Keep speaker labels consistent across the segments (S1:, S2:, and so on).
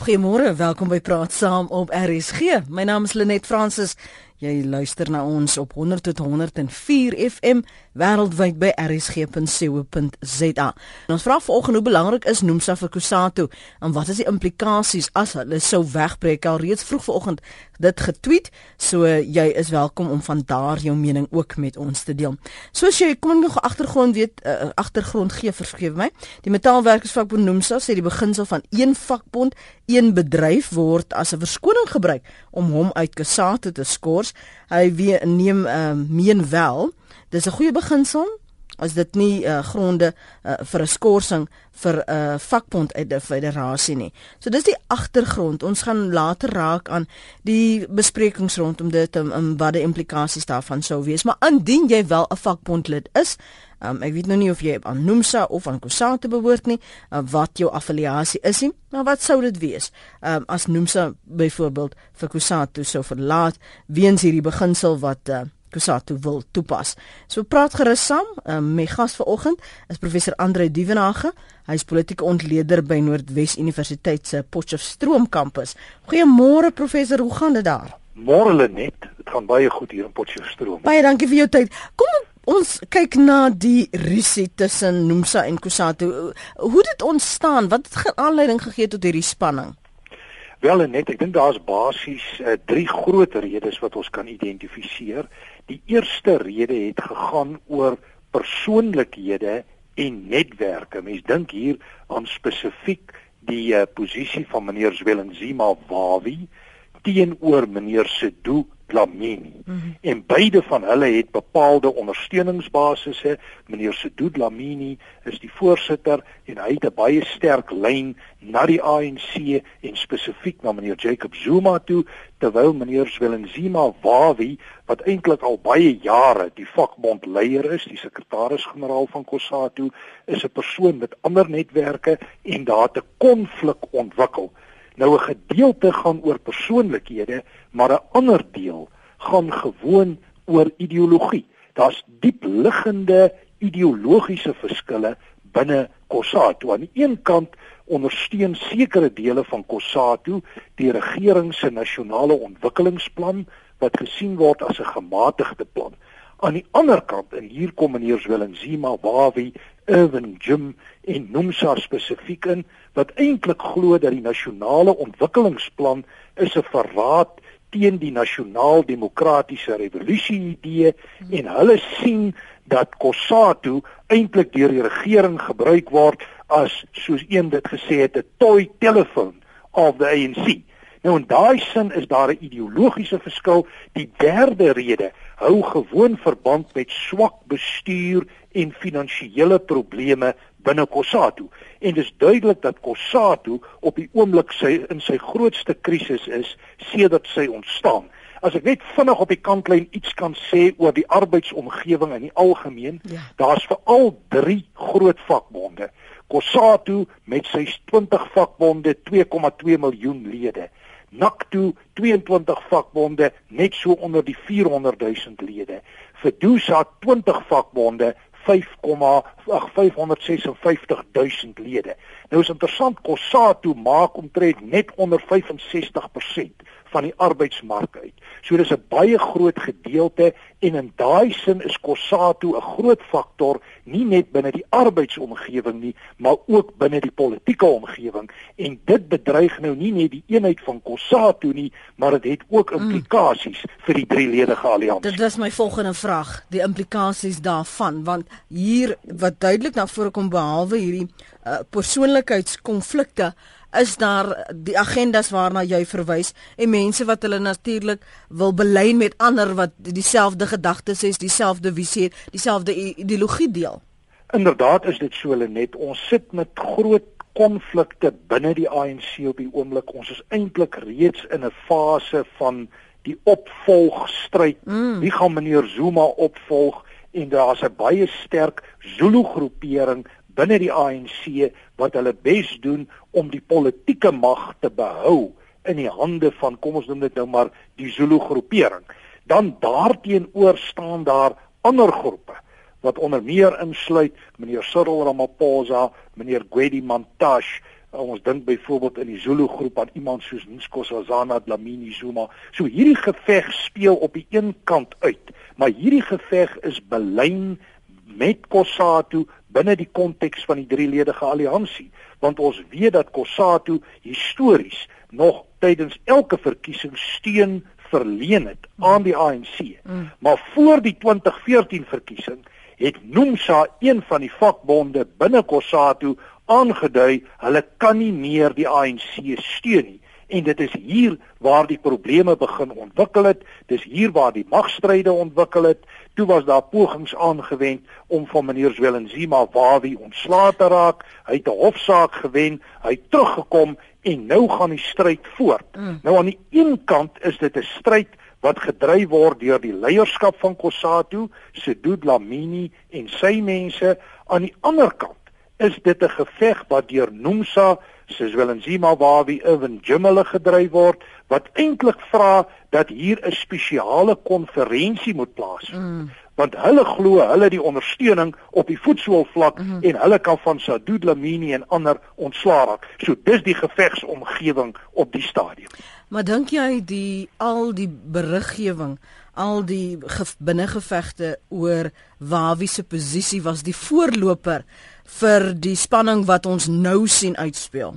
S1: Goeiemôre, welkom by Praat Saam op RSG. My naam is Lenet Fransis. Jy luister na ons op 100 tot 104 FM wêreldwyd by rsg.co.za. Ons vra vanoggend hoe belangrik is Nomsa vir Kusatu en wat is die implikasies as hulle sou wegbreek? Al reeds vroeg vanoggend dit getweet, so jy is welkom om van daar jou mening ook met ons te deel. Soos jy kom nog agtergrond weet, uh, agtergrond gee vergewe my. Die metaalwerkersvakbond Nomsa sê die beginsel van een vakbond, een bedryf word as 'n verskoning gebruik om hom uit Kusatu te skors hy weer neem uh, meen wel dis 'n goeie beginsel as dit nie uh, gronde uh, vir 'n skorsing vir 'n uh, vakbond uit die federasie nie. So dis die agtergrond. Ons gaan later raak aan die besprekings rondom dit en, en wat die implikasies daarvan sou wees. Maar indien jy wel 'n vakbondlid is, um, ek weet nou nie of jy aan Nomsa of aan Kusate behoort nie, uh, wat jou affiliasie is nie, maar wat sou dit wees? Um, as Nomsa byvoorbeeld vir Kusate sou verlaat weens hierdie beginsel wat uh, Kusatu wil toepas. So praat gerus saam. Um, my gas vanoggend is professor Andre Dievenage. Hy is politieke ontleder by Noordwes Universiteit se Potchefstroom kampus. Goeiemôre professor, hoe gaan dit daar?
S2: Môre Lenet, dit gaan baie goed hier in Potchefstroom.
S1: Baie dankie vir jou tyd. Kom ons kyk na die rusie tussen Nomsa en Kusatu. Hoe dit ontstaan? Wat het aanleiding gegee tot hierdie spanning?
S2: Wel net, ek dink daar's basies uh, drie groot redes wat ons kan identifiseer. Die eerste rede het gegaan oor persoonlikhede en netwerke. Mens dink hier aan spesifiek die uh, posisie van meneer Zwelenzima Wawi teenoor meneer Sedu Dlamini. Mm -hmm. En beide van hulle het bepaalde ondersteuningsbasisse. Meneer Sedu Dlamini is die voorsitter en hy het 'n baie sterk lyn na die ANC en spesifiek na meneer Jacob Zuma toe, terwyl meneer Zwelenzima Wawi wat eintlik al baie jare die vakbondleier is, die sekretaris-generaal van COSATU, is 'n persoon met ander netwerke en daar 'n konflik ontwikkel. Nou 'n gedeelte gaan oor persoonlikhede, maar 'n ander deel gaan gewoon oor ideologie. Daar's diep liggende ideologiese verskille binne COSATU. Aan die een kant ondersteun sekere dele van COSATU die regering se nasionale ontwikkelingsplan wat gesien word as 'n gematigde plan. Aan die ander kant en hier kom meneer Zwelenzima Wawi, Irvin Jim en Nomsa spesifiek in wat eintlik glo dat die nasionale ontwikkelingsplan is 'n verraad teen die nasionaal-demokratiese revolusie idee en hulle sien dat COSATU eintlik deur die regering gebruik word as soos een dit gesê het 'n toy telefoon of the ANC. Nou in daai sin is daar 'n ideologiese verskil. Die derde rede hou gewoon verband met swak bestuur en finansiële probleme binne COSATU. En dis duidelik dat COSATU op die oomblik sy in sy grootste krisis is sedert sy ontstaan. As ek net vinnig op die kantlyn iets kan sê oor die arbeidsomgewing in die algemeen, ja. daar's veral 3 groot vakbonde. COSATU met sy 20 vakbonde, 2,2 miljoen lede. NACTU 22 vakbonde net so onder die 400 000 lede. FEDUSA 20 vakbonde 5,556 000 lede. Nou is interessant COSATU maak omtrent net onder 65% van die arbeidsmark uit. So dis 'n baie groot gedeelte en in daai sin is COSATU 'n groot faktor nie net binne die arbeidsomgewing nie, maar ook binne die politieke omgewing en dit bedreig nou nie net die eenheid van COSATU nie, maar dit het ook mm. implikasies mm. vir die drieledige alliansie.
S1: Dit is my volgende vraag, die implikasies daarvan, want hier wat duidelik na vore kom behalwe hierdie uh, persoonlikheidskonflikte is daar die agendas waarna jy verwys en mense wat hulle natuurlik wil belyn met ander wat dieselfde gedagtes het, dieselfde visie het, dieselfde ideologie deel.
S2: Inderdaad is dit so net ons sit met groot konflikte binne die ANC op die oomblik. Ons is eintlik reeds in 'n fase van die opvolgstryd. Mm. Wie gaan meneer Zuma opvolg? En daar's 'n baie sterk Zulu groepering binne die ANC wat hulle bes doen om die politieke mag te behou in die hande van kom ons noem dit nou maar die Zulu groepering. Dan daarteenoor staan daar ander groepe wat onder meer insluit meneer Cyril Ramaphosa, meneer Gwedi Mantashe Ons dink byvoorbeeld in die Zulu groep aan iemand soos Nkosazana Dlamini Zuma. So hierdie geveg speel op die een kant uit, maar hierdie geveg is belyn met Kossatu binne die konteks van die drieledige alliansie, want ons weet dat Kossatu histories nog tydens elke verkiesing steun verleen het aan die ANC. Mm. Maar voor die 2014 verkiesing het Nomsa een van die vakbonde binne Kossatu aangedui hulle kan nie meer die ANC steun nie en dit is hier waar die probleme begin ontwikkel het dis hier waar die magstryde ontwikkel het toe was daar pogings aangewend om van meneer Zwelenzima Wawi ontslae te raak hy het 'n hofsaak gewen hy het teruggekom en nou gaan die stryd voort mm. nou aan die een kant is dit 'n stryd wat gedryf word deur die leierskap van Kossatu, Sedu Dlamini en sy mense aan die ander kant is dit 'n geveg wat deur Nomsa soos Willenzima Wawi Irwin Jimele gedryf word wat eintlik vra dat hier 'n spesiale konferensie moet plaasvind. Mm. Want hulle glo hulle die ondersteuning op die voetsoolvlak mm en hulle kan van Sadou Dlamini en ander ontslaa raak. So dis die gevegsomgewing op die stadium.
S1: Maar dink jy die al die beriggewing al die binnengevegte oor Wawi se posisie was die voorloper vir die spanning wat ons nou sien uitspeel?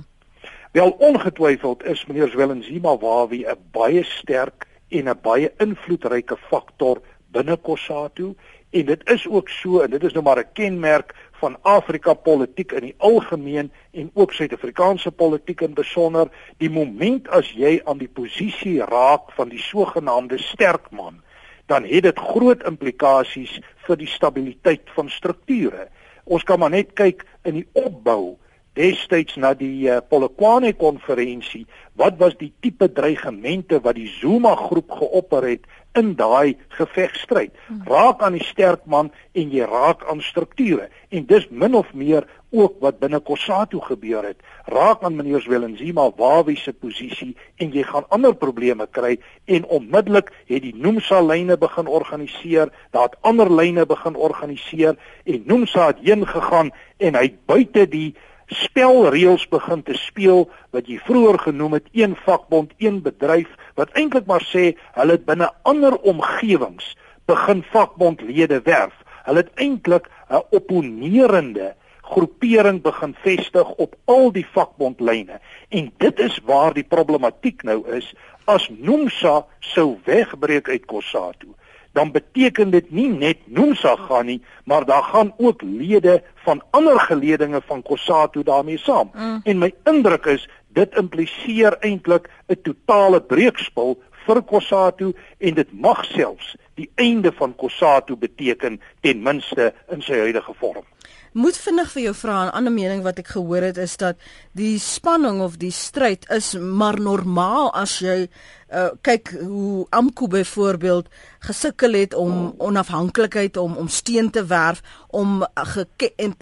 S2: Wel ongetwyfeld is meneer Zwelenzima Wawi 'n baie sterk en 'n baie invloedryke faktor binne Kossatu en dit is ook so en dit is nou maar 'n kenmerk van Afrika politiek in die algemeen en ook Suid-Afrikaanse politiek in besonder. Die moment as jy aan die posisie raak van die sogenaamde sterk man dan het dit groot implikasies vir die stabiliteit van strukture ons kan maar net kyk in die opbou destyds na die uh, Polokwane konferensie wat was die tipe dreigemente wat die Zuma groep geopper het in daai gevegstryd hmm. raak aan die sterk man en jy raak aan strukture. En dis min of meer ook wat binne Kossatu gebeur het. Raak aan meneer Zwelenzima Wawi se posisie en jy gaan ander probleme kry en onmiddellik het die Nomsa lyne begin organiseer daar het ander lyne begin organiseer en Nomsa het heen gegaan en hy buite die spelreëls begin te speel wat jy vroeër genoem het een vakbond een bedryf wat eintlik maar sê hulle het binne ander omgewings begin vakbondlede werf. Hulle het eintlik 'n opponerende groepering begin vestig op al die vakbondlyne. En dit is waar die problematiek nou is. As Nomsa sou wegbreek uit Kossatu dan beteken dit nie net Nomsa gaan nie, maar daar gaan ook lede van ander geledinge van Kossatu daarmee saam. Mm. En my indruk is dit impliseer eintlik 'n totale breekspil vir Kossatu en dit mag selfs die einde van Kossatu beteken ten minste in sy huidige vorm
S1: moet vinnig vir jou vra 'n ander mening wat ek gehoor het is dat die spanning of die stryd is maar normaal as jy uh, kyk hoe Amku byvoorbeeld gesukkel het om onafhanklikheid om om steen te werf om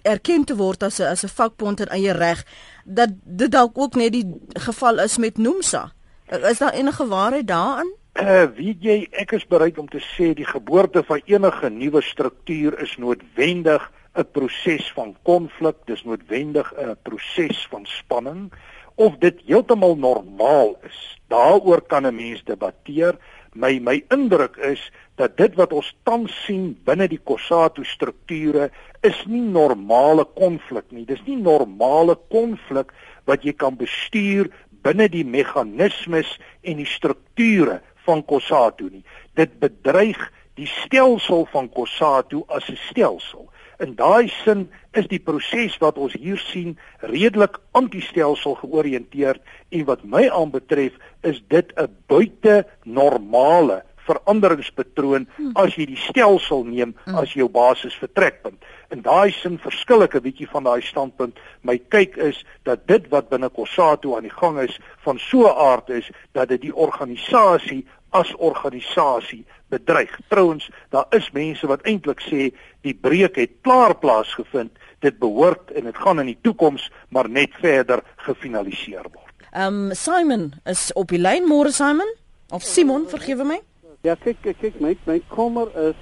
S1: erken te word as 'n as 'n vakbond in eie reg dat dit dalk ook net die geval is met Nomsa. Is daar enige waarheid daarin?
S2: Uh, wie jy ek is bereid om te sê die geboorte van enige nuwe struktuur is noodwendig 'n proses van konflik, dis noodwendig 'n proses van spanning of dit heeltemal normaal is. Daaroor kan 'n mens debatteer. My my indruk is dat dit wat ons tans sien binne die Kossatu strukture is nie normale konflik nie. Dis nie normale konflik wat jy kan bestuur binne die meganismes en die strukture van Kossatu nie. Dit bedreig die stelsel van Kossatu as 'n stelsel in daai sin is die proses wat ons hier sien redelik antistelsel georiënteerd en wat my aanbetref is dit 'n buite normale veranderingspatroon hmm. as jy die stelsel neem hmm. as jou basis vertrekpunt. In daai sin verskil ek 'n bietjie van daai standpunt. My kyk is dat dit wat binne Kossatu aan die gang is van so 'n aard is dat dit die organisasie as organisasie bedreig. Trouwens, daar is mense wat eintlik sê die breuk het klaar plaasgevind. Dit behoort en dit gaan in die toekoms maar net verder gefinaliseer word.
S1: Ehm um, Simon is op die lyn môre Simon of Simon, vergewe my.
S3: Ja, kyk kyk kyk my my kommer is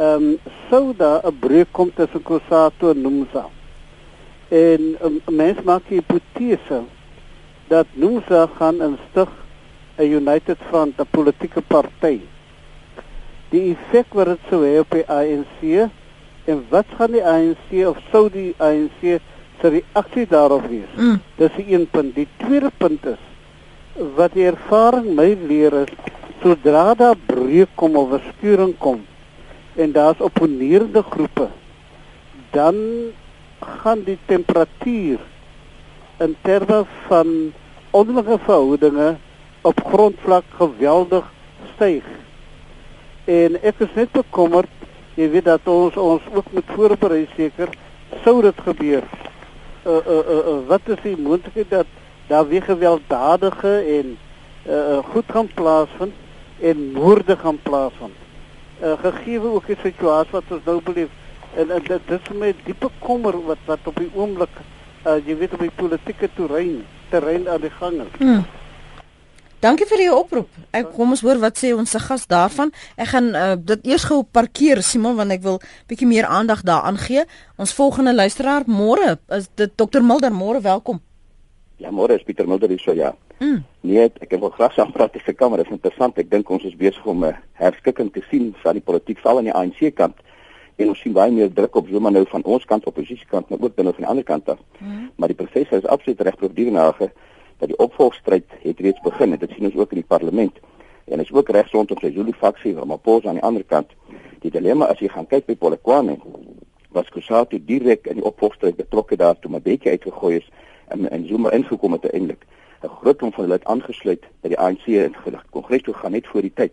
S3: ehm um, sou daar 'n breuk kom tussen Kosato en Nomsa. En um, mens maak die hipotese dat Nusa gaan instig 'n United Front, 'n politieke party. Die effek wat dit sou hê op die ANC en wat gaan die ANC of sou die ANC se reaksie daarop wees? Mm. Dis die een punt. Die tweede punt is wat die ervaring my leer is sodra daar breuk kom of 'n skuring kom en daar's opponerende groepe dan gaan die temperatuur in terme van onderlinge verhoudinge op grondvlak geweldig styg. En ek is net bekommerd, jy weet dat ons ons ook moet voorberei seker sou dit gebeur. Uh uh uh, uh wat is die moontlikheid dat daar weer gewelddadige en uh goed gaan plaasvind en moorde gaan plaasvind? Uh gegee ook die situasie wat ons nou beleef en, en dit dis met diepe kommer wat wat op die oomblik uh jy weet op die politieke terrein terrein aan die gang is. Hmm.
S1: Dankie vir u oproep. Ek kom ons hoor wat sê ons gas daarvan. Ek gaan uh, dit eers gou parkeer Simon want ek wil bietjie meer aandag daaraan gee. Ons volgende luisteraar môre is dit Dr Mulder. Môre welkom.
S4: Ja, môre is Pieter Mulder hier so ja. Mm. Nee, ek wil graag saam praat met die kamer. Dit is interessant. Ek dink ons is besig om 'n herskikking te sien van die politiek val aan die ANC kant en ons sien baie meer druk op Zuma nou van ons kant oppositiekant maar ook binne van die ander kant af. Mm. Maar die professor is absoluut reg op die nage dat die opvolgstryd het reeds begin en dit sien ons ook in die parlement. En is ook reg rondom sy Zulu faksie van Maposa aan die ander kant. Die dilemma as jy gaan kyk by Polokwane was Kusatu direk in die opvolgstryd betrokke daar toe Mabeki uitgegooi is en en Zuma ingekom het eintlik. 'n Groot klomp van hulle het aangesluit by die ANC in die kongres toe gaan net voor die tyd.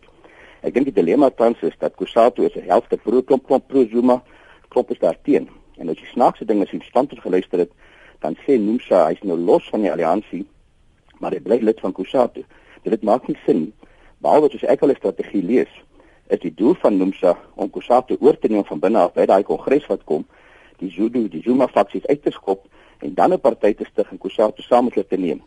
S4: Ek dink die dilemma tans is dat Kusatu is 'n helfte pro klomp klomp pro Zuma, klomp is daar teen. En as jy snaakse dinge sien stand het geluister het, dan sê Nomsa hy's nou los van die alliansie, maar hy bly lid van Kusatu. Dit maak nie sin behalwe as ek al 'n strategie lees, is die doel van Nomsa om Kusatu oor te neem van binne af by daai kongres wat kom, die Zulu, die Zuma faksies uit te skop en dan 'n party te stig en Kusatu saam met hulle te neem.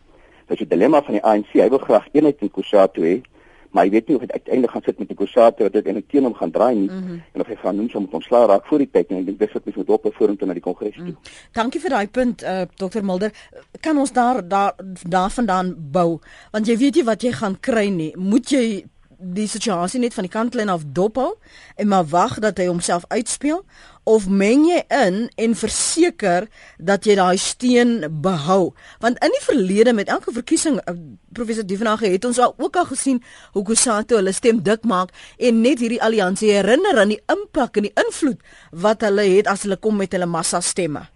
S4: Dit is die dilemma van die ANC. Hy wil graag eenheid in Kusatu hê maar hy weet nie of dit uiteindelik gaan sit met die Kusatu wat dit in 'n teen hom gaan draai nie mm -hmm. en of hy gaan noem so met ontslaa raak voor die tyd en ek dink dis wat mens moet op vorentoe na die kongres toe. Mm.
S1: Dankie vir daai punt uh, Dr Mulder. Kan ons daar daar daarvandaan bou? Want jy weet nie wat jy gaan kry nie. Moet jy die situasie net van die kantlyn af dop hou en maar wag dat hy homself uitspeel? Of meng jy in en verseker dat jy daai steen behou? Want in die verlede met elke verkiesing uh, professor Dievenage het ons al ook al gesien hoe Kusato hulle stem dik maak en net hierdie alliansie herinner aan die impak en die invloed wat hulle het as hulle kom met hulle massa stemme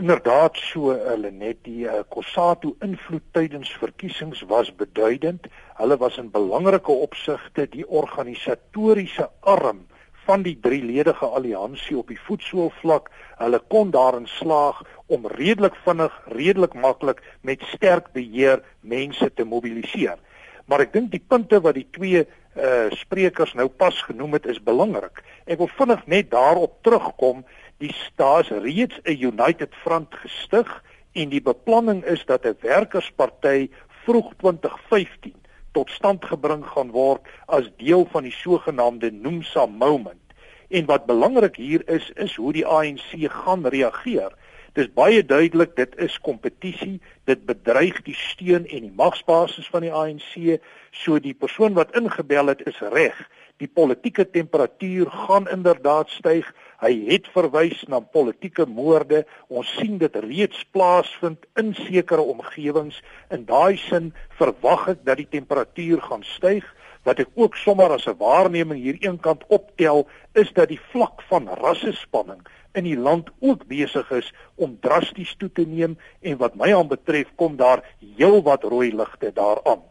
S2: Inderdaad so hulle net die uh, Kosato invloed tydens verkiesings was beduidend. Hulle was in belangrike opsigte die organisatoriese arm van die drieledige alliansie op die voetsoolvlak. Hulle kon daarin slaag om redelik vinnig, redelik maklik met sterk beheer mense te mobiliseer. Maar ek dink die punte wat die twee uh sprekers nou pas genoem het is belangrik. Ek wil vinnig net daarop terugkom die staats reeds 'n United Front gestig en die beplanning is dat 'n werkersparty vroeg 2015 tot stand gebring gaan word as deel van die sogenaamde Nomsa moment. En wat belangrik hier is is hoe die ANC gaan reageer. Dis baie duidelik dit is kompetisie, dit bedreig die steun en die magsbasis van die ANC, so die persoon wat ingebel het is reg. Die politieke temperatuur gaan inderdaad styg. Hy het verwys na politieke moorde. Ons sien dit reeds plaasvind in sekere omgewings. In daai sin verwag ek dat die temperatuur gaan styg. Wat ek ook sommer as 'n waarneming hier eenkant optel, is dat die vlak van rassespanning in die land ook besig is om drasties toe te neem en wat my aanbetref kom daar heelwat rooi ligte daaraan.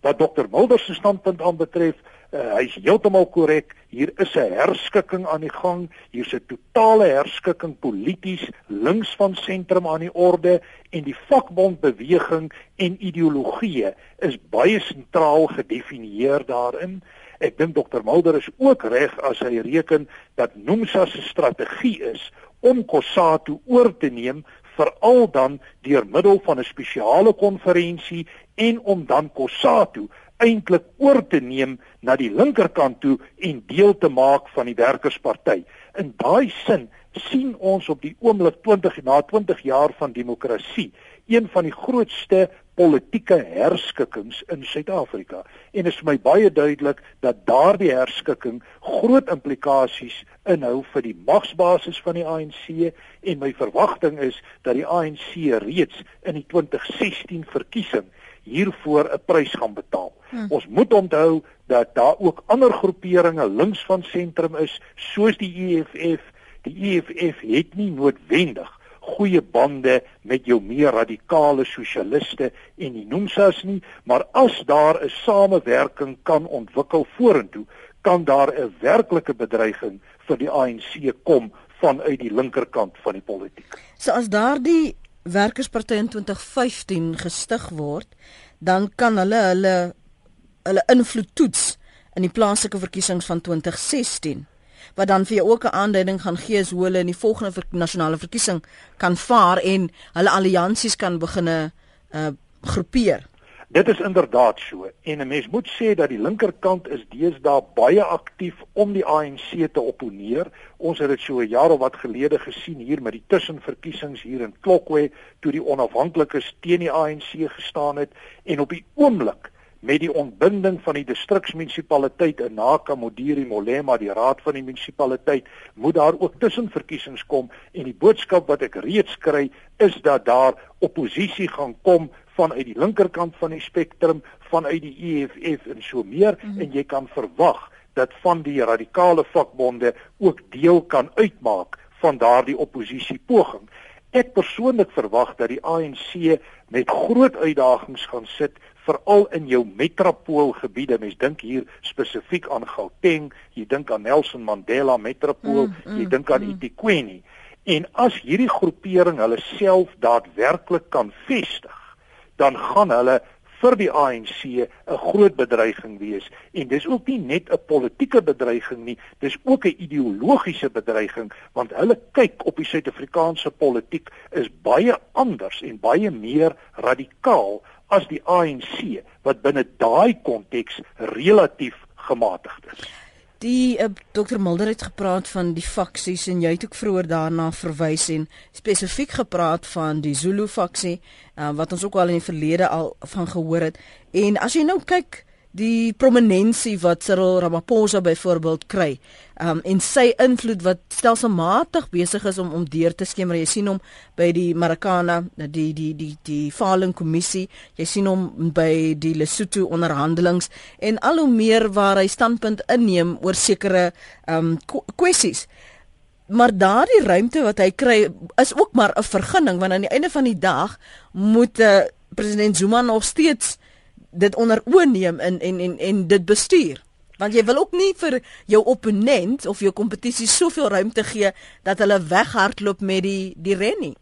S2: Wat dokter Mulder se standpunt aanbetref, uh, hy's heeltemal korrek. Hier is 'n herskikking aan die gang. Hier's 'n totale herskikking polities links van sentrum aan die orde en die vakbondbeweging en ideologie is baie sentraal gedefinieer daarin. Ek dink dokter Mulder is ook reg as hy reken dat Nomsa se strategie is om Kossatu oor te neem veral dan deur middel van 'n spesiale konferensie en om dan Kossatu eintlik oor te neem na die linkerkant toe en deel te maak van die werkersparty. In daai sin sien ons op die oomblik 20 na 20 jaar van demokrasie een van die grootste politieke herskikkings in Suid-Afrika en is vir my baie duidelik dat daardie herskikking groot implikasies inhou vir die magsbasis van die ANC en my verwagting is dat die ANC reeds in die 2016 verkiesing hiervoor 'n prys gaan betaal. Hmm. Ons moet onthou dat daar ook ander groeperinge links van sentrum is soos die EFF. Die EFF het nie noodwendig goeie bande met jou meer radikale sosialiste en die noemsas nie, maar as daar 'n samewerking kan ontwikkel vorentoe, kan daar 'n werklike bedreiging vir die ANC kom vanuit die linkerkant van die politiek.
S1: So as daardie werkersparty in 2015 gestig word, dan kan hulle hulle hulle invloed toets in die plaaslike verkiesings van 2016 wat dan vir jou ook 'n aanduiding gaan gee hoe hulle in die volgende ver nasionale verkiesing kan vaar en hulle alliansies kan begine uh groepeer.
S2: Dit is inderdaad so en 'n mens moet sê dat die linkerkant is deesdae baie aktief om die ANC te opponeer. Ons het dit so 'n jaar of wat gelede gesien hier met die tussenverkiesings hier in Klokwe toe die onafhanklikes teen die ANC gestaan het en op die oomblik met die ontbinding van die distriksmunisipaliteit in Nakamodiri Molema die raad van die munisipaliteit moet daar ook tussenverkiesings kom en die boodskap wat ek reeds kry is dat daar oppositie gaan kom vanuit die linkerkant van die spektrum vanuit die EFF en so meer mm -hmm. en jy kan verwag dat van die radikale vakbonde ook deel kan uitmaak van daardie oppositie poging ek persoonlik verwag dat die ANC met groot uitdagings gaan sit veral in jou metropoolgebiede. Mens dink hier spesifiek aan Gauteng, jy dink aan Nelson Mandela metropool, mm, mm, jy dink aan mm. eThekwini. En as hierdie groepering hulle self daadwerklik kan vestig, dan gaan hulle vir die ANC 'n groot bedreiging wees en dis ook nie net 'n politieke bedreiging nie dis ook 'n ideologiese bedreiging want hulle kyk op die Suid-Afrikaanse politiek is baie anders en baie meer radikaal as die ANC wat binne daai konteks relatief gematigd is.
S1: Die uh, Dr Mulder het gepraat van die faksies en jy het ook vroeër daarna verwys en spesifiek gepraat van die Zulu faksie uh, wat ons ook al in die verlede al van gehoor het. En as jy nou kyk die prominensie wat Cyril Ramaphosa byvoorbeeld kry um, en sy invloed wat stelselmatig besig is om om deur te skemer. Jy sien hom by die Marikana die die die die Falling Kommissie. Jy sien hom by die Lesotho onderhandelings en al hoe meer waar hy standpunt inneem oor sekere um, kwessies. Maar daardie ruimte wat hy kry is ook maar 'n vergunning want aan die einde van die dag moet uh, president Zuma nog steeds dit onder oë neem en en en en dit bestuur. Want jy wil ook nie vir jou opponent of jou kompetisie soveel ruimte gee dat hulle weghardloop met die die rennie.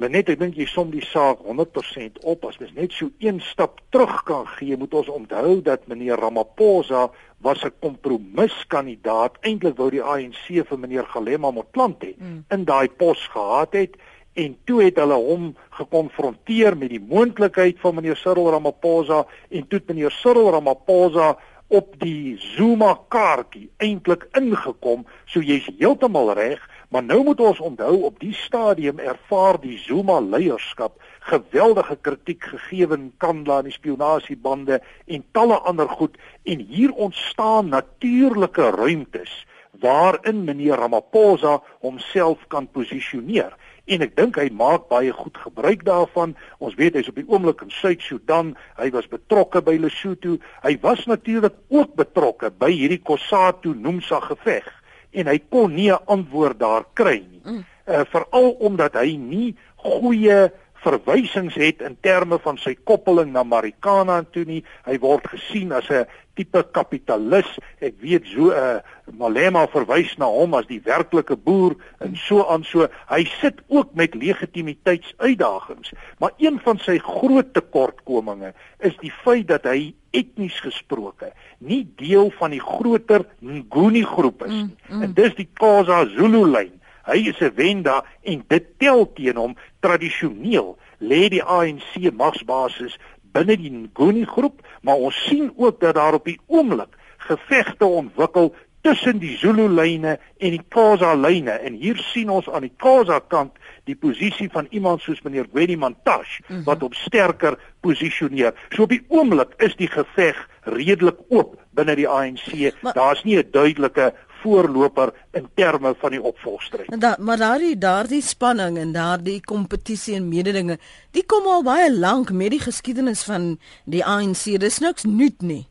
S2: Maar net ek dink jy som die saak 100% op as mens net so een stap terug kan gee, moet ons onthou dat meneer Ramaphosa was 'n kompromiskandidaat. Eintlik wou die ANC vir meneer Galema Motlanthe mm. in daai pos gehad het en toe het hulle hom gekonfronteer met die moontlikheid van meneer Cyril Ramaphosa en toe meneer Cyril Ramaphosa op die Zuma kaartjie eintlik ingekom. So jy's heeltemal reg maar nou moet ons onthou op die stadium ervaar die Zuma leierskap geweldige kritiek gegee in Kandla en die spionasiebande en talle ander goed. En hier ontstaan natuurlike ruimtes waarin meneer Ramaphosa homself kan posisioneer en ek dink hy maak baie goed gebruik daarvan. Ons weet hy's op die oomblik in Suid-Sudan. Hy was betrokke by Lesotho. Hy was natuurlik ook betrokke by hierdie Kossatu Nomsa geveg en hy kon nie 'n antwoord daar kry nie. Mm. Uh, Veral omdat hy nie goeie verwysings het in terme van sy koppeling na Marikana toe nie. Hy word gesien as 'n tipe kapitalis. Ek weet so 'n uh, eh, Malema verwys na hom as die werklike boer en so aan so. Hy sit ook met legitimiteitsuitdagings, maar een van sy groot tekortkominge is die feit dat hy etnies gesproke nie deel van die groter Nguni groep is nie. Mm, mm. En dis die Xhosa Zulu lyn Hy is 'n wenda en dit tel teen hom tradisioneel lê die ANC magsbasis binne die Nguni groep, maar ons sien ook dat daar op die oomblik gevegte ontwikkel tussen die Zulu lyne en die Xhosa lyne en hier sien ons aan die Xhosa kant die posisie van iemand soos meneer Gwenny Mantashe mm -hmm. wat op sterker posisioneer. So op die oomblik is die geveg redelik oop binne die ANC. Daar's nie 'n duidelike voorloper in terme van die opvolgstryd.
S1: Da, maar daardie daardie spanning en daardie kompetisie en mededinge, die kom al baie lank met die geskiedenis van die ANC. Dis niks nuut nie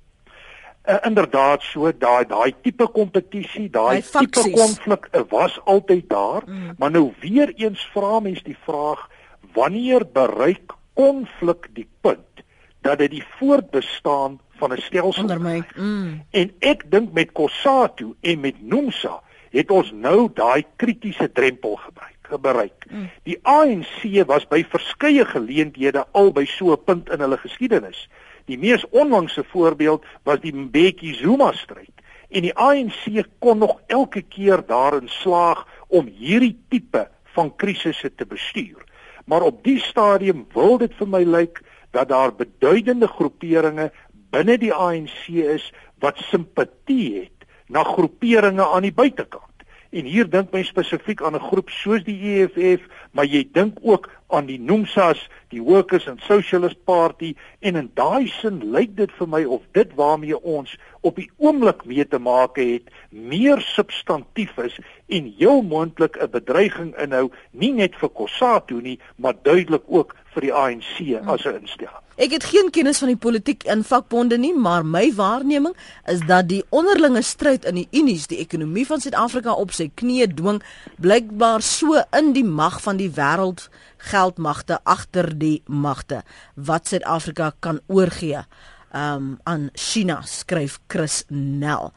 S2: uh, inderdaad so daai daai tipe kompetisie, daai tipe konflik uh, was altyd daar, mm. maar nou weer eens vra mens die vraag wanneer bereik konflik die punt dat dit die voortbestaan van 'n stelsel
S1: onder my. Mm.
S2: En ek dink met Kossatu en met Nomsa het ons nou daai kritiese drempel gebruik bereik. Mm. Die ANC was by verskeie geleenthede al by so 'n punt in hulle geskiedenis. Die mees onlangse voorbeeld was die Mbeki Zuma stryd en die ANC kon nog elke keer daarin slaag om hierdie tipe van krisisse te bestuur. Maar op die stadium wil dit vir my lyk dat daar beduidende groeperinge binne die ANC is wat simpatie het na groeperinge aan die buitekant. En hier dink my spesifiek aan 'n groep soos die EFF, maar jy dink ook aan die Nomsas, die Workers and Socialist Party en in daai sin lyk dit vir my of dit waarmee ons op die oomblik mee te maak het meer substantief is en heel moontlik 'n bedreiging inhou nie net vir Kossatu nie, maar duidelik ook vir die ANC as 'n instelling.
S1: Ek het geen kennis van die politiek in vakbonde nie, maar my waarneming is dat die onderlinge stryd in die unies die ekonomie van Suid-Afrika op sy knieë dwing, blykbaar so in die mag van die wêreld geldmagte agter die magte wat Suid-Afrika kan oorgee um, aan China, skryf Chris Nel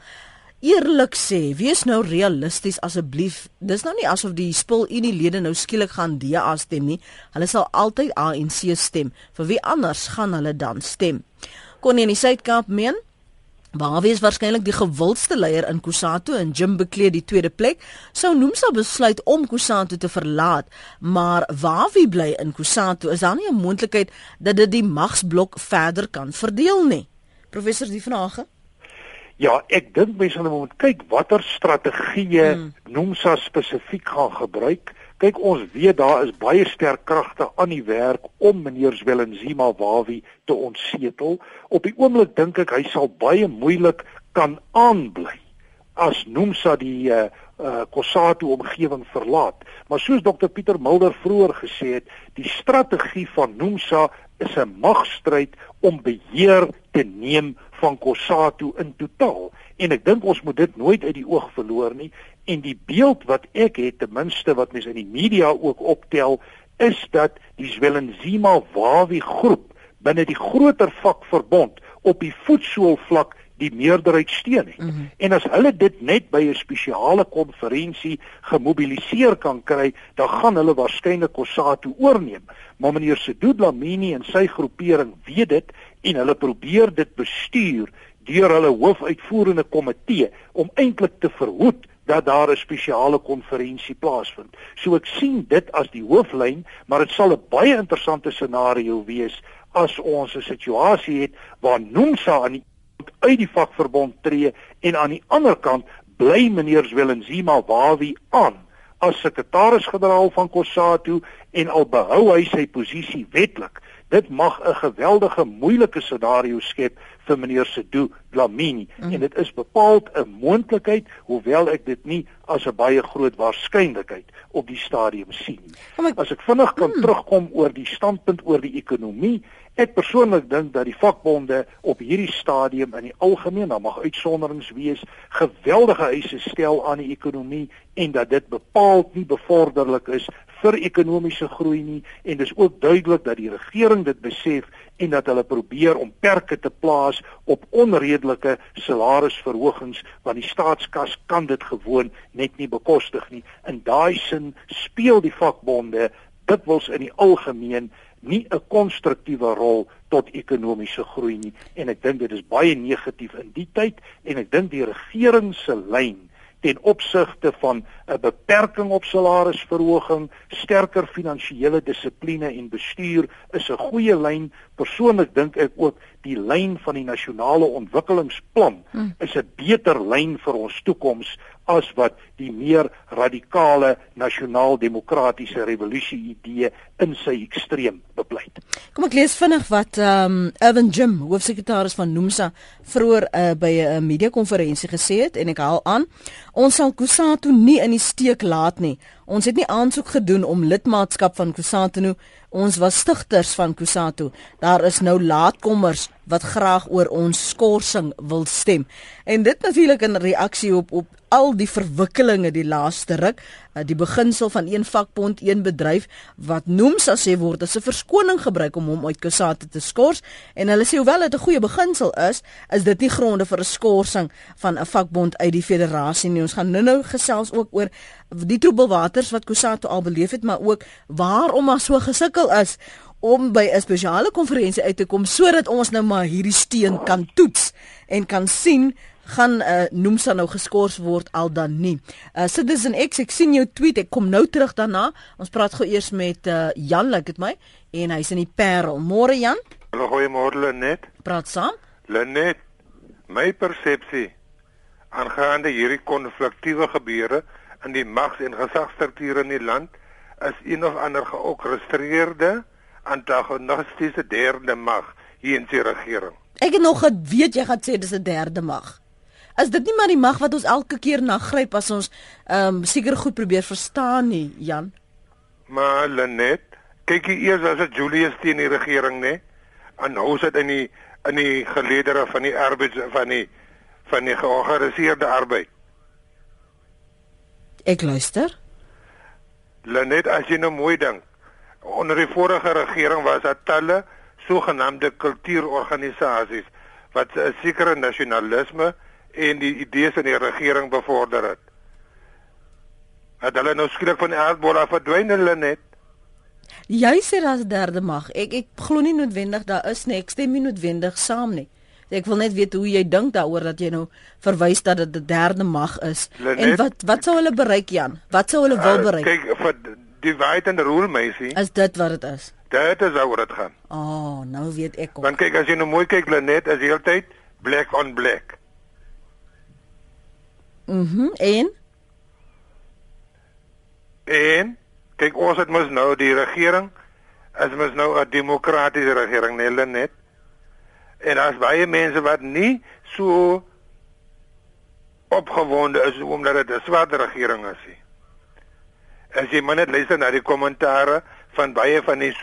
S1: eerlik sê, wees nou realisties asseblief. Dis nou nie asof die spul Unie lede nou skielik gaan DA stem nie. Hulle sal altyd ANC stem. Vir wie anders gaan hulle dan stem? Kon nie in die Suid-Kaap meen Waar wees waarskynlik die gewildste leier in Kusatu en Jim beklee die tweede plek. Sou Nomsa besluit om Kusatu te verlaat, maar waar wie bly in Kusatu is daar nie 'n moontlikheid dat dit die magsblok verder kan verdeel nie. Professor Die Vraag.
S2: Ja, ek dink mense moet kyk watter strategieë hmm. Nomsa spesifiek gaan gebruik. Kyk, ons weet daar is baie sterk kragte aan die werk om meneer Zwelenzima Wawi te ontsetel. Op die oomblik dink ek hy sal baie moeilik kan aanbly as Nomsa die uh, uh Kossatu omgewing verlaat. Maar soos Dr Pieter Mulder vroeër gesê het, die strategie van Nomsa is 'n magstryd om beheer te neem van Kossatu in totaal en ek dink ons moet dit nooit uit die oog verloor nie en die beeld wat ek het ten minste wat mense in die media ook optel is dat die Zwelenzima Wawi groep binne die groter vakverbond op die voetsoolvlak die meerderheid steun het. Mm -hmm. En as hulle dit net by 'n spesiale konferensie gemobiliseer kan kry, dan gaan hulle waarskynlik Kossatu oorneem. Maar meneer Sedu Dlamini en sy groepering weet dit en hulle probeer dit bestuur deur hulle hoofuitvoerende komitee om eintlik te verhoed dat daar 'n spesiale konferensie plaasvind. So ek sien dit as die hooflyn, maar dit sal 'n baie interessante scenario wees as ons 'n situasie het waar Nomsa aan die uit die vakverbond tree en aan die ander kant bly meneer Zwelenzima Wawi aan as sekretaris-generaal van Kossatu en al behou hy sy posisie wetlik Dit mag 'n geweldige moeilike scenario skep vir meneer Sedu Dlamini mm. en dit is bepaald 'n moontlikheid hoewel ek dit nie as 'n baie groot waarskynlikheid op die stadium sien. As ek vinnig kan mm. terugkom oor die standpunt oor die ekonomie, ek persoonlik dink dat die vakbonde op hierdie stadium in die algemeen, daar mag uitsonderings wees, geweldige eise stel aan die ekonomie en dat dit bepaald nie bevorderlik is vir ekonomiese groei nie en dis ook duidelik dat die regering dit besef en dat hulle probeer om perke te plaas op onredelike salarisverhogings want die staatskas kan dit gewoon net nie bekostig nie. In daai sin speel die vakbonde dikwels in die algemeen nie 'n konstruktiewe rol tot ekonomiese groei nie en ek dink dit is baie negatief in die tyd en ek dink die regering se lyn ten opsigte van 'n beperking op salarisverhoging, sterker finansiële dissipline en bestuur is 'n goeie lyn. Persoonlik dink ek ook die lyn van die nasionale ontwikkelingsplan hmm. is 'n beter lyn vir ons toekoms as wat die meer radikale nasionaal-demokratiese revolusie idee in sy ekstreem bepleit.
S1: Kom ek lees vinnig wat ehm um, Evan Jim, hoofsekretaris van NUMSA, vroeër uh, by 'n media konferensie gesê het en ek haal aan: Ons sal Kusatu nie in die steek laat nie. Ons het nie aansoek gedoen om lidmaatskap van Kusatu. Ons was stigters van Kusatu. Daar is nou laatkommers wat graag oor ons skorsing wil stem. En dit natuurlik in reaksie op op al die verwikkelinge die laaste ruk, eh, die beginsel van een vakbond, een bedryf wat noem sa sê word as 'n verskoning gebruik om hom uit Kusatu te skors en hulle sê hoewel dit 'n goeie beginsel is, is dit nie gronde vir 'n skorsing van 'n vakbond uit die federasie nie. Ons gaan nou-nou gesels ook oor die troebelwaters wat Kusatu al beleef het, maar ook waarom maar so gesukkel is om by 'n spesiale konferensie uit te kom sodat ons nou maar hierdie steen kan toets en kan sien gaan uh, Nomsa nou geskort word al dan nie. Uh, Citizen X ek sien jou tweet ek kom nou terug daarna. Ons praat gou eers met uh, Jan lyk dit my en hy's in die Parel. Môre Jan.
S5: Hallo goeiemôre Lenet.
S1: Praat saam.
S5: Lenet. My persepsie aangaande hierdie konfliktiewe gebeure in die mags- en gesagsstrukture in die land is een of ander georkestreerde antagonistiese derde mag hier in die regering.
S1: Ek het nog geweet jy gaan sê dis 'n derde mag. Is dit nie maar die mag wat ons elke keer nagryp as ons ehm um, seker goed probeer verstaan nie, Jan?
S5: Maar Lenet, kyk hier eers as dit Julius teen die regering, nê? En is dit in die in die geleedere van die arbeids van die van die georganiseerde arbeid.
S1: Ek luister.
S5: Lenet, as jy nou mooi dink, onder die vorige regering was daar talle sogenaamde kultuurorganisasies wat 'n sekere nasionalisme en die idees in die regering bevorder het. Het hulle nou skielik van die aardbol af verdwyn hulle net?
S1: Jy sê daar's 'n derde mag. Ek ek glo nie noodwendig daar is nie. Ek stem nie noodwendig saam nie. Ek wil net weet hoe jy dink daaroor dat jy nou verwys dat dit 'n derde mag is. Lenet, en wat wat sou hulle bereik Jan? Wat sou hulle wil ah, bereik?
S5: Uh, kyk vir divide and rule meisie.
S1: Is dit wat dit is?
S5: Dit is oor dit gaan.
S1: Oh, nou weet ek
S5: ook. Want kyk as jy nou mooi kyk Lenet, is heeltyd black on black.
S1: Mhm. Mm en
S5: En kyk ons het mos nou die regering as mos nou 'n demokratiese regering nee Lenet. En as baie mense wat nie so opgewonde is omdat dit 'n swart regering is nie. As jy maar net luister na die kommentare van baie van die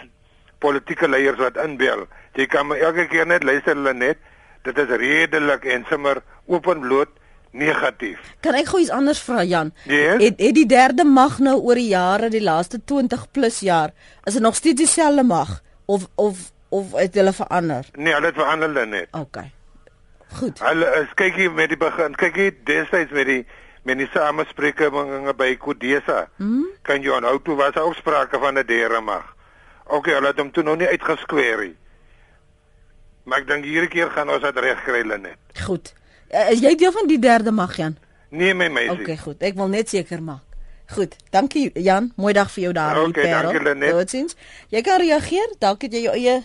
S5: politieke leiers wat inbel, jy kan maar elke keer net luister hulle net, dit is redelik en sommer openbloot negatief.
S1: Kan ek gou iets anders vra Jan?
S5: Yes?
S1: Het het die derde mag nou oor die jare, die laaste 20 plus jaar, is dit nog steeds dieselfde mag of of of het hulle verander?
S5: Nee, hulle het verander net.
S1: OK. Goed.
S5: Hulle is kyk hier met die begin, kyk hier destyds met die met die samesprekinge by Kodesa. Hmm? Kan jy onthou toe was ook sprake van 'n derde mag. OK, hulle het hom toe nog nie uitgeskweer nie. Maar ek dink hierdie keer gaan ons dit regkry net.
S1: Goed. Uh, is jy deel van die derde mag Jan?
S5: Nee, my meisie.
S1: OK, goed. Ek wil net seker maak. Goed. Dankie Jan. Mooi dag vir jou daar in
S5: okay, Parel. Okay, dankie
S1: Lenet. Jy kan reageer. Dalk het jy jou eie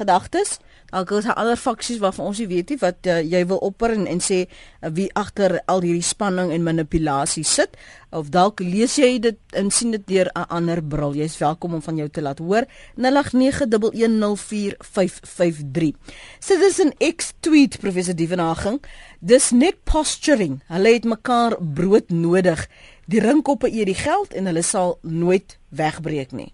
S1: gedagtes. Dalk is daar ander faksies waarvan ons nie weet nie wat uh, jy wil opper en, en sê uh, wie agter al hierdie spanning en manipulasie sit of dalk lees jy dit en sien dit deur 'n ander bril. Jy's welkom om van jou te laat hoor. 0891104553. Citizen X tweet professor Dievenaging. Dis net posturing. Hulle het mekaar brood nodig. Die ringkoppe eet die geld en hulle sal nooit wegbreek nie.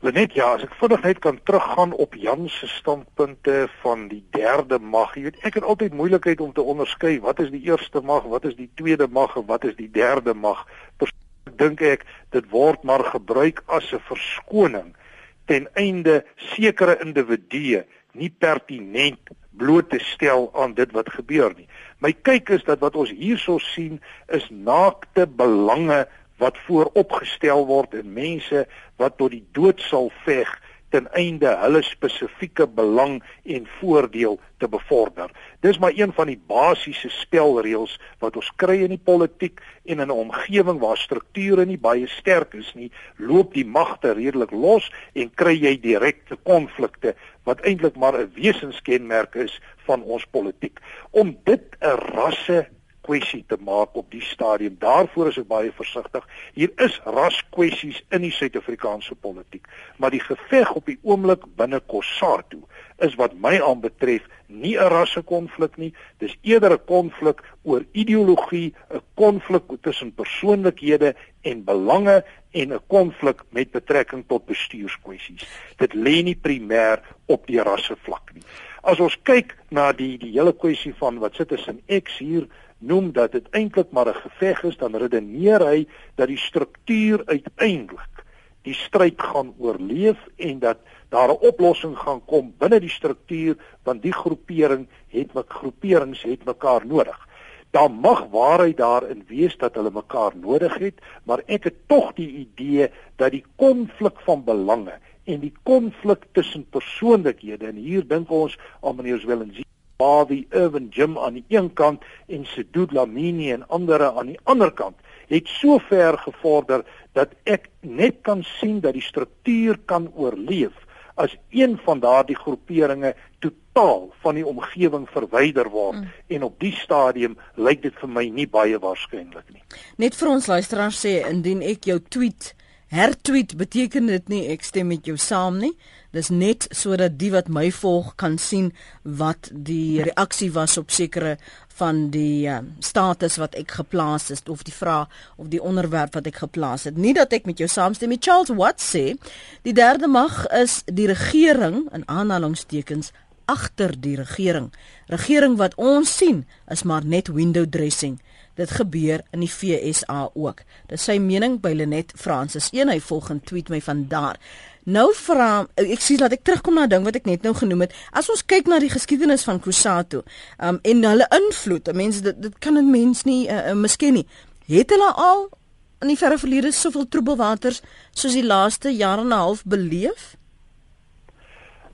S2: Lenet ja, as ek vinnig net kan teruggaan op Jan se standpunte van die derde mag. Jy weet, ek het altyd moeilikheid om te onderskei wat is die eerste mag, wat is die tweede mag en wat is die derde mag. Persoonlik dink ek dit word maar gebruik as 'n verskoning ten einde sekere individue nie pertinent bloot te stel aan dit wat gebeur nie. My kyk is dat wat ons hierso sien is naakte belange wat vooropgestel word en mense wat tot die dood sal veg ten einde hulle spesifieke belang en voordeel te bevorder. Dis maar een van die basiese spelreëls wat ons kry in die politiek en in 'n omgewing waar strukture nie baie sterk is nie, loop die magte redelik los en kry jy direkte konflikte wat eintlik maar 'n wesenskenmerk is van ons politiek. Om dit 'n rasse kwessie te maak op die stadium. Daarvoor is ek baie versigtig. Hier is raskwessies in die Suid-Afrikaanse politiek, maar die geveg op die oomblik binne Kossatu is wat my aanbetref nie 'n rassekonflik nie. Dis eerder 'n konflik oor ideologie, 'n konflik tussen persoonlikhede en belange en 'n konflik met betrekking tot bestuurskwessies. Dit lê nie primêr op die rassevlak nie. As ons kyk na die die hele kwessie van wat sit in X hier noem dat dit eintlik maar 'n geveg is, dan redeneer hy dat die struktuur uiteindelik die stryd gaan oorleef en dat daar 'n oplossing gaan kom binne die struktuur want die groepering het wat groeperings het mekaar nodig. Daar mag waarheid daarin wees dat hulle mekaar nodig het, maar ek het tog die idee dat die konflik van belange en die konflik tussen persoonlikhede en hier dink ons aan meneer Zwellensie Bobby Irvin Jim aan die een kant en Sedud Lamini en ander aan die ander kant het so ver gevorder dat ek net kan sien dat die struktuur kan oorleef as een van daardie groeperinge totaal van die omgewing verwyder word mm. en op die stadium lyk dit vir my nie baie waarskynlik nie.
S1: Net vir ons luisteraars sê indien ek jou tweet hertweet beteken dit nie ek stem met jou saam nie. Dis net sodat die wat my volg kan sien wat die reaksie was op sekere van die uh, status wat ek geplaas het of die vraag of die onderwerp wat ek geplaas het. Nie dat ek met jou saamstem nie. Charles Watt sê die derde mag is die regering in aanhalingstekens agter die regering. Regering wat ons sien is maar net window dressing. Dit gebeur in die FSA ook. Dis sy mening by Lenet Francis. Een hy volgende tweet my van daar. Nou vra ek sê dat ek terugkom na 'n ding wat ek net nou genoem het. As ons kyk na die geskiedenis van Kusatu, um en hulle invloed, mense dit dit kan 'n mens nie uh, uh, misken nie. Het hulle al in die verre verlede soveel troebelwaters soos die laaste jaar en 'n half beleef?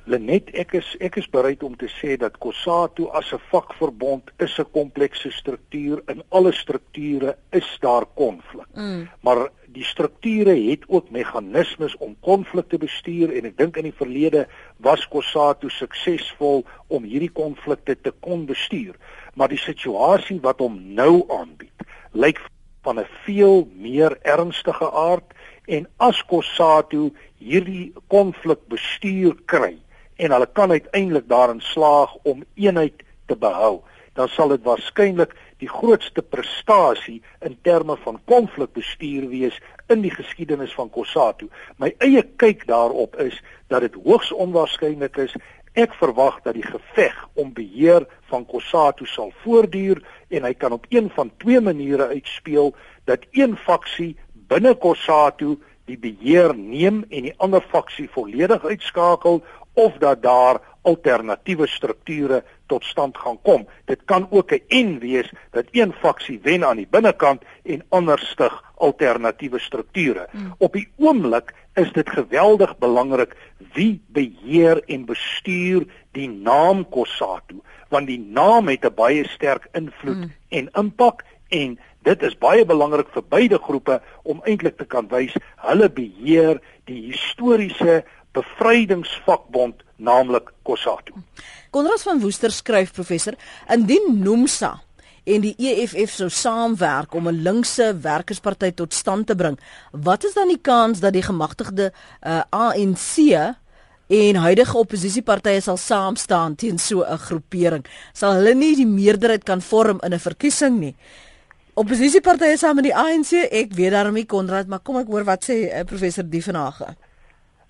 S2: Lenet, ek is ek is bereid om te sê dat COSATU as 'n vakverbond is 'n komplekse struktuur. In alle strukture is daar konflik. Mm. Maar die strukture het ook meganismes om konflik te bestuur en ek dink in die verlede was COSATU suksesvol om hierdie konflikte te kon bestuur. Maar die situasie wat hom nou aanbied, lyk van 'n veel meer ernstige aard en as COSATU hierdie konflik bestuur kry en hulle kan uiteindelik daarin slaag om eenheid te behou, dan sal dit waarskynlik die grootste prestasie in terme van konflikbestuur wees in die geskiedenis van Kossatu. My eie kyk daarop is dat dit hoogs onwaarskynlik is. Ek verwag dat die geveg om beheer van Kossatu sal voortduur en hy kan op een van twee maniere uitspeel dat een faksie binne Kossatu die beheer neem en die ander faksie volledig uitskakel of dat daar alternatiewe strukture tot stand gaan kom. Dit kan ook 'n en wees dat een faksie wen aan die binnekant en ander stig alternatiewe strukture. Hmm. Op die oomblik is dit geweldig belangrik wie beheer en bestuur die naam Kossatu, want die naam het 'n baie sterk invloed hmm. en impak en dit is baie belangrik vir beide groepe om eintlik te kan wys hulle beheer die historiese bevrydingsvakbond naamlik COSATU.
S1: Konrad van Woester skryf professor indien NUMSA en die EFF sou saamwerk om 'n linkse werkersparty tot stand te bring, wat is dan die kans dat die gemagtigde uh, ANC en huidige oppositiepartye sal saam staan teen so 'n groepering? Sal hulle nie die meerderheid kan vorm in 'n verkiesing nie? Oppositiepartye saam met die ANC, ek weet daarom nie Konrad, maar kom ek hoor wat sê uh, professor Dievenage.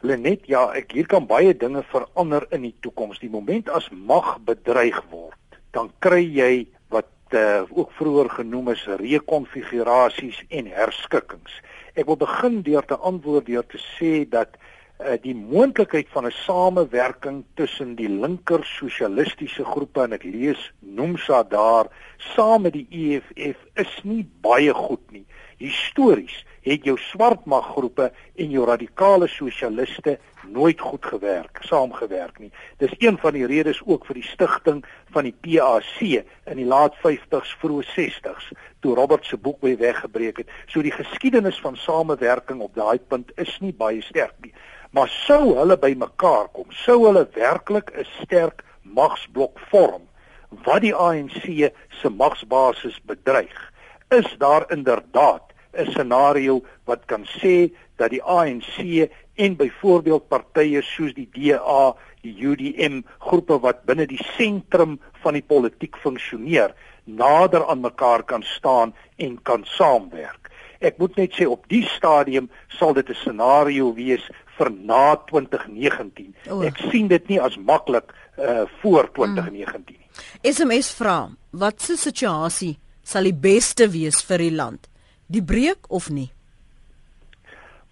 S2: Lenet, ja, ek hier kan baie dinge verander in die toekoms. Die moment as mag bedreig word, dan kry jy wat uh, ook vroeër genoem is rekonfigurasies en herskikkings. Ek wil begin deur te antwoord deur te sê dat uh, die moontlikheid van 'n samewerking tussen die linker sosialistiese groepe en ek lees Nomsa daar saam met die EFF is nie baie goed nie. Histories het jou swartmaggroepe en jou radikale sosialiste nooit goed gewerk, saamgewerk nie. Dis een van die redes ook vir die stigting van die PAC in die laat 50s, vroeë 60s, toe Robert se boek weer weggebreek het. So die geskiedenis van samewerking op daai punt is nie baie sterk nie. Maar sou hulle bymekaar kom, sou hulle werklik 'n sterk magsblok vorm wat die ANC se magsbasis bedreig, is daar inderdaad 'n scenario wat kan sê dat die ANC en byvoorbeeld partye soos die DA, die UDM groepe wat binne die sentrum van die politiek funksioneer, nader aan mekaar kan staan en kan saamwerk. Ek moet net sê op die stadium sal dit 'n scenario wees vir na 2019. Oh. Ek sien dit nie as maklik uh voor 2019 nie.
S1: Mm. SMS vra, wat se situasie sal die beste wees vir die land? Die breek of nie?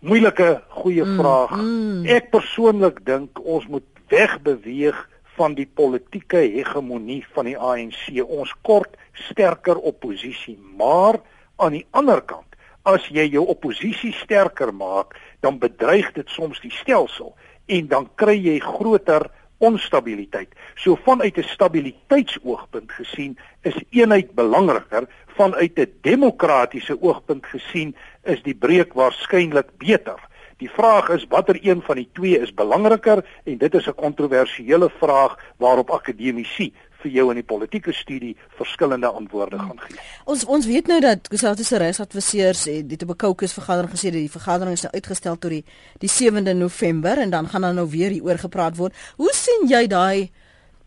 S2: Moeilike goeie mm, vraag. Mm. Ek persoonlik dink ons moet wegbeweeg van die politieke hegemonie van die ANC. Ons kort sterker oppositie, maar aan die ander kant, as jy jou oppositie sterker maak, dan bedreig dit soms die stelsel en dan kry jy groter onstabiliteit. So vanuit 'n stabiliteitsoogpunt gesien is eenheid belangriker, vanuit 'n demokratiese oogpunt gesien is die breek waarskynlik beter. Die vraag is watter een van die twee is belangriker en dit is 'n kontroversiële vraag waarop akademici vir jou in die politieke studie verskillende antwoorde gaan gee.
S1: Ons ons weet nou dat Kusatiese reisadviseurs het dit op 'n kokes vergadering gesê dat die vergadering is nou uitgestel tot die die 7de November en dan gaan dan nou weer hieroor gepraat word. Hoe sien jy daai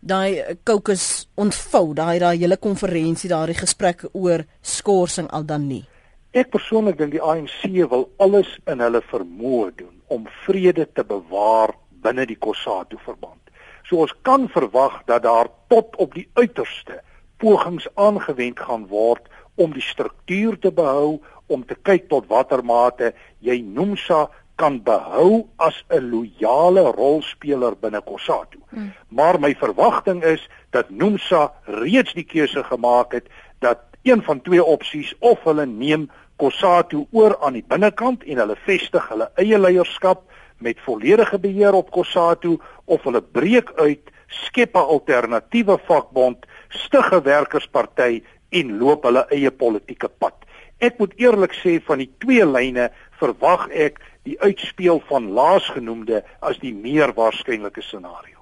S1: daai kokes ontvou, daai daai hele konferensie, daai gesprekke oor skorsing al dan nie?
S2: Ek persoonlik dink die ANC wil alles in hulle vermoë doen om vrede te bewaar binne die Kossatu verband. So ons kan verwag dat daar tot op die uiterste pogings aangewend gaan word om die struktuur te behou, om te kyk tot watter mate jy Nomsa kan behou as 'n loyale rolspeler binne Kossatu. Hmm. Maar my verwagting is dat Nomsa reeds die keuse gemaak het dat een van twee opsies of hulle neem Kossatu oor aan die binnekant en hulle vestig hulle eie leierskap met volledige beheer op Kossatu of hulle breek uit, skep 'n alternatiewe vakbond, stig 'n werkersparty en loop hulle eie politieke pad. Ek moet eerlik sê van die twee lyne verwag ek die uitspeel van laasgenoemde as die meer waarskynlike scenario.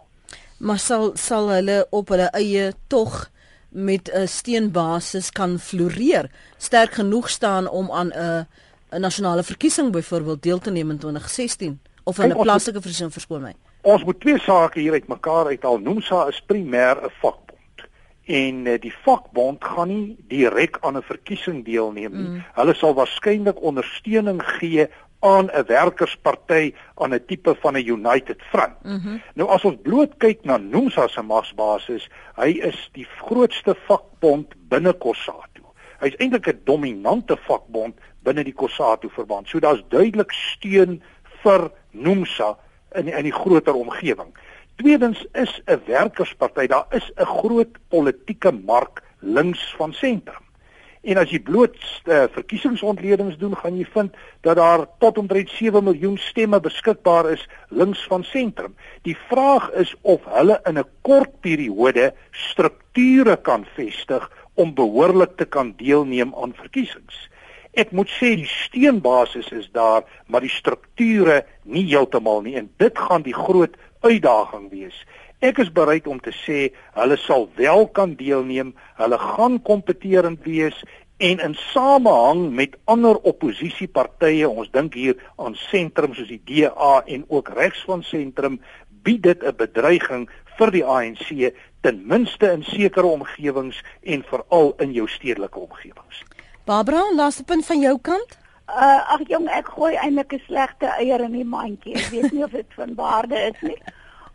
S1: Maar sal sal hulle op hulle eie tog met 'n steenbasis kan floreer, sterk genoeg staan om aan 'n 'n nasionale verkiesing byvoorbeeld deel te neem in 2016 of in 'n plaaslike verkiesing verskoon my.
S2: Ons moet twee sake hier uitmekaar uithaal. Nomsa is primêr 'n vakbond en uh, die vakbond gaan nie direk aan 'n verkiesing deelneem nie. Mm. Hulle sal waarskynlik ondersteuning gee aan 'n werkersparty aan 'n tipe van 'n United Front. Mm -hmm. Nou as ons bloot kyk na Nomsa se magsbasis, hy is die grootste vakbond binne Kossatu. Hy's eintlik 'n dominante vakbond binne die Kossatu verband. So daar's duidelik steun vir Nomsa in in die groter omgewing. Tweedens is 'n werkersparty, daar is 'n groot politieke mark links van sentrum. En as jy bloot uh, verkiesingsontledings doen, gaan jy vind dat daar tot omtrent 7 miljoen stemme beskikbaar is links van sentrum. Die vraag is of hulle in 'n kort periode strukture kan vestig om behoorlik te kan deelneem aan verkiesings. Ek moet sê die steunbasis is daar, maar die strukture nie heeltemal nie en dit gaan die groot uitdaging wees. Ek is bereid om te sê hulle sal wel kan deelneem, hulle gaan kompeterend wees en in samehang met ander oppositiepartye, ons dink hier aan sentrum soos die DA en ook regs van sentrum, bied dit 'n bedreiging vir die ANC ten minste in sekere omgewings en veral in jou stedelike omgewings.
S1: Barbara, laaste punt van jou kant?
S6: Uh ag jong, ek gooi eintlik 'n slegte eier in die mandjie. Ek weet nie of dit van waarde is nie.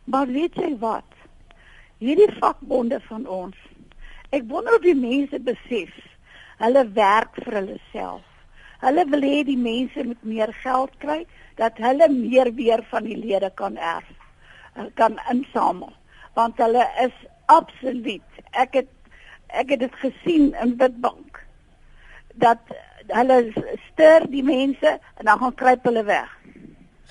S6: Maar weet jy wat? Hierdie vakbonde van ons. Ek wonder of die mense besef hulle werk vir hulle self. Hulle wil hê die mense moet meer geld kry dat hulle meer weer van die lede kan erf eh, kan insamel. Want hulle is absoluut. Ek het ek het dit gesien in Witbank dat hulle stuur die mense en dan gaan kruip hulle weg.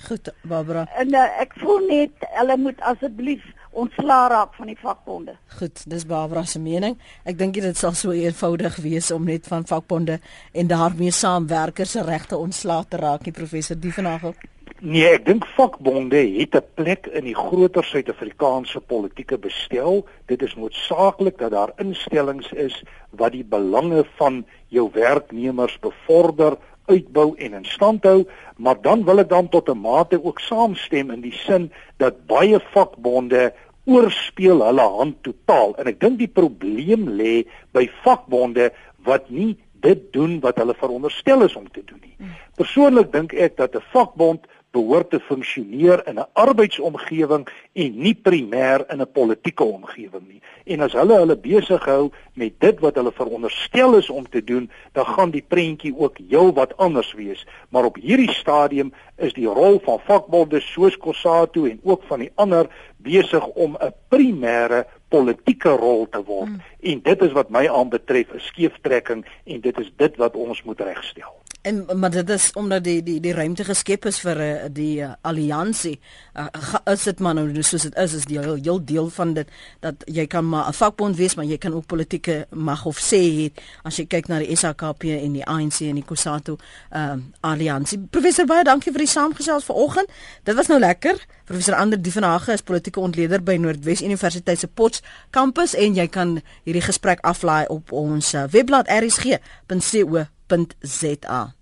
S1: Goed, Barbara.
S6: En uh, ek voel net hulle moet asseblief ontslaa raak van die vakbonde.
S1: Goed, dis Barbara se mening. Ek dink dit sal so eenvoudig wees om net van vakbonde en daarmee saamwerkers se regte ontslaa te raak, nie professor Dievenagel.
S2: Nee, ek dink vakbonde het 'n plek in die groter Suid-Afrikaanse politieke bestel. Dit is noodsaaklik dat daar instellings is wat die belange van jou werknemers bevorder, uitbou en in stand hou, maar dan wil ek dan tot 'n mate ook saamstem in die sin dat baie vakbonde oorspeel hulle hand totaal en ek dink die probleem lê by vakbonde wat nie dit doen wat hulle veronderstel is om te doen nie. Hmm. Persoonlik dink ek dat 'n vakbond behoort te funksioneer in 'n arbeidsomgewing en nie primêr in 'n politieke omgewing nie. En as hulle hulle besig hou met dit wat hulle veronderstel is om te doen, dan gaan die prentjie ook heel wat anders wees. Maar op hierdie stadium is die rol van vakbonde soos Kossatu en ook van die ander besig om 'n primêre politieke rol te word. Hmm. En dit is wat my aanbetref 'n skeeftrekking en dit is dit wat ons moet regstel.
S1: En maar dit is omdat die die die ruimte geskep is vir uh, die uh, alliansie. Uh, is dit maar nou soos dit is is die heel, heel deel van dit dat jy kan maar 'n vakbond wees maar jy kan ook politieke mag of sê het as jy kyk na die SAKP en die ANC en die Kusatu uh, alliansie. Professor baie dankie vir die saamgesels vanoggend. Dit was nou lekker. Professor Ander Dievenage is politieke ontleder by Noordwes Universiteit se Potch kampus en jy kan hierdie gesprek aflaai op ons uh, webblad rsg.co www.za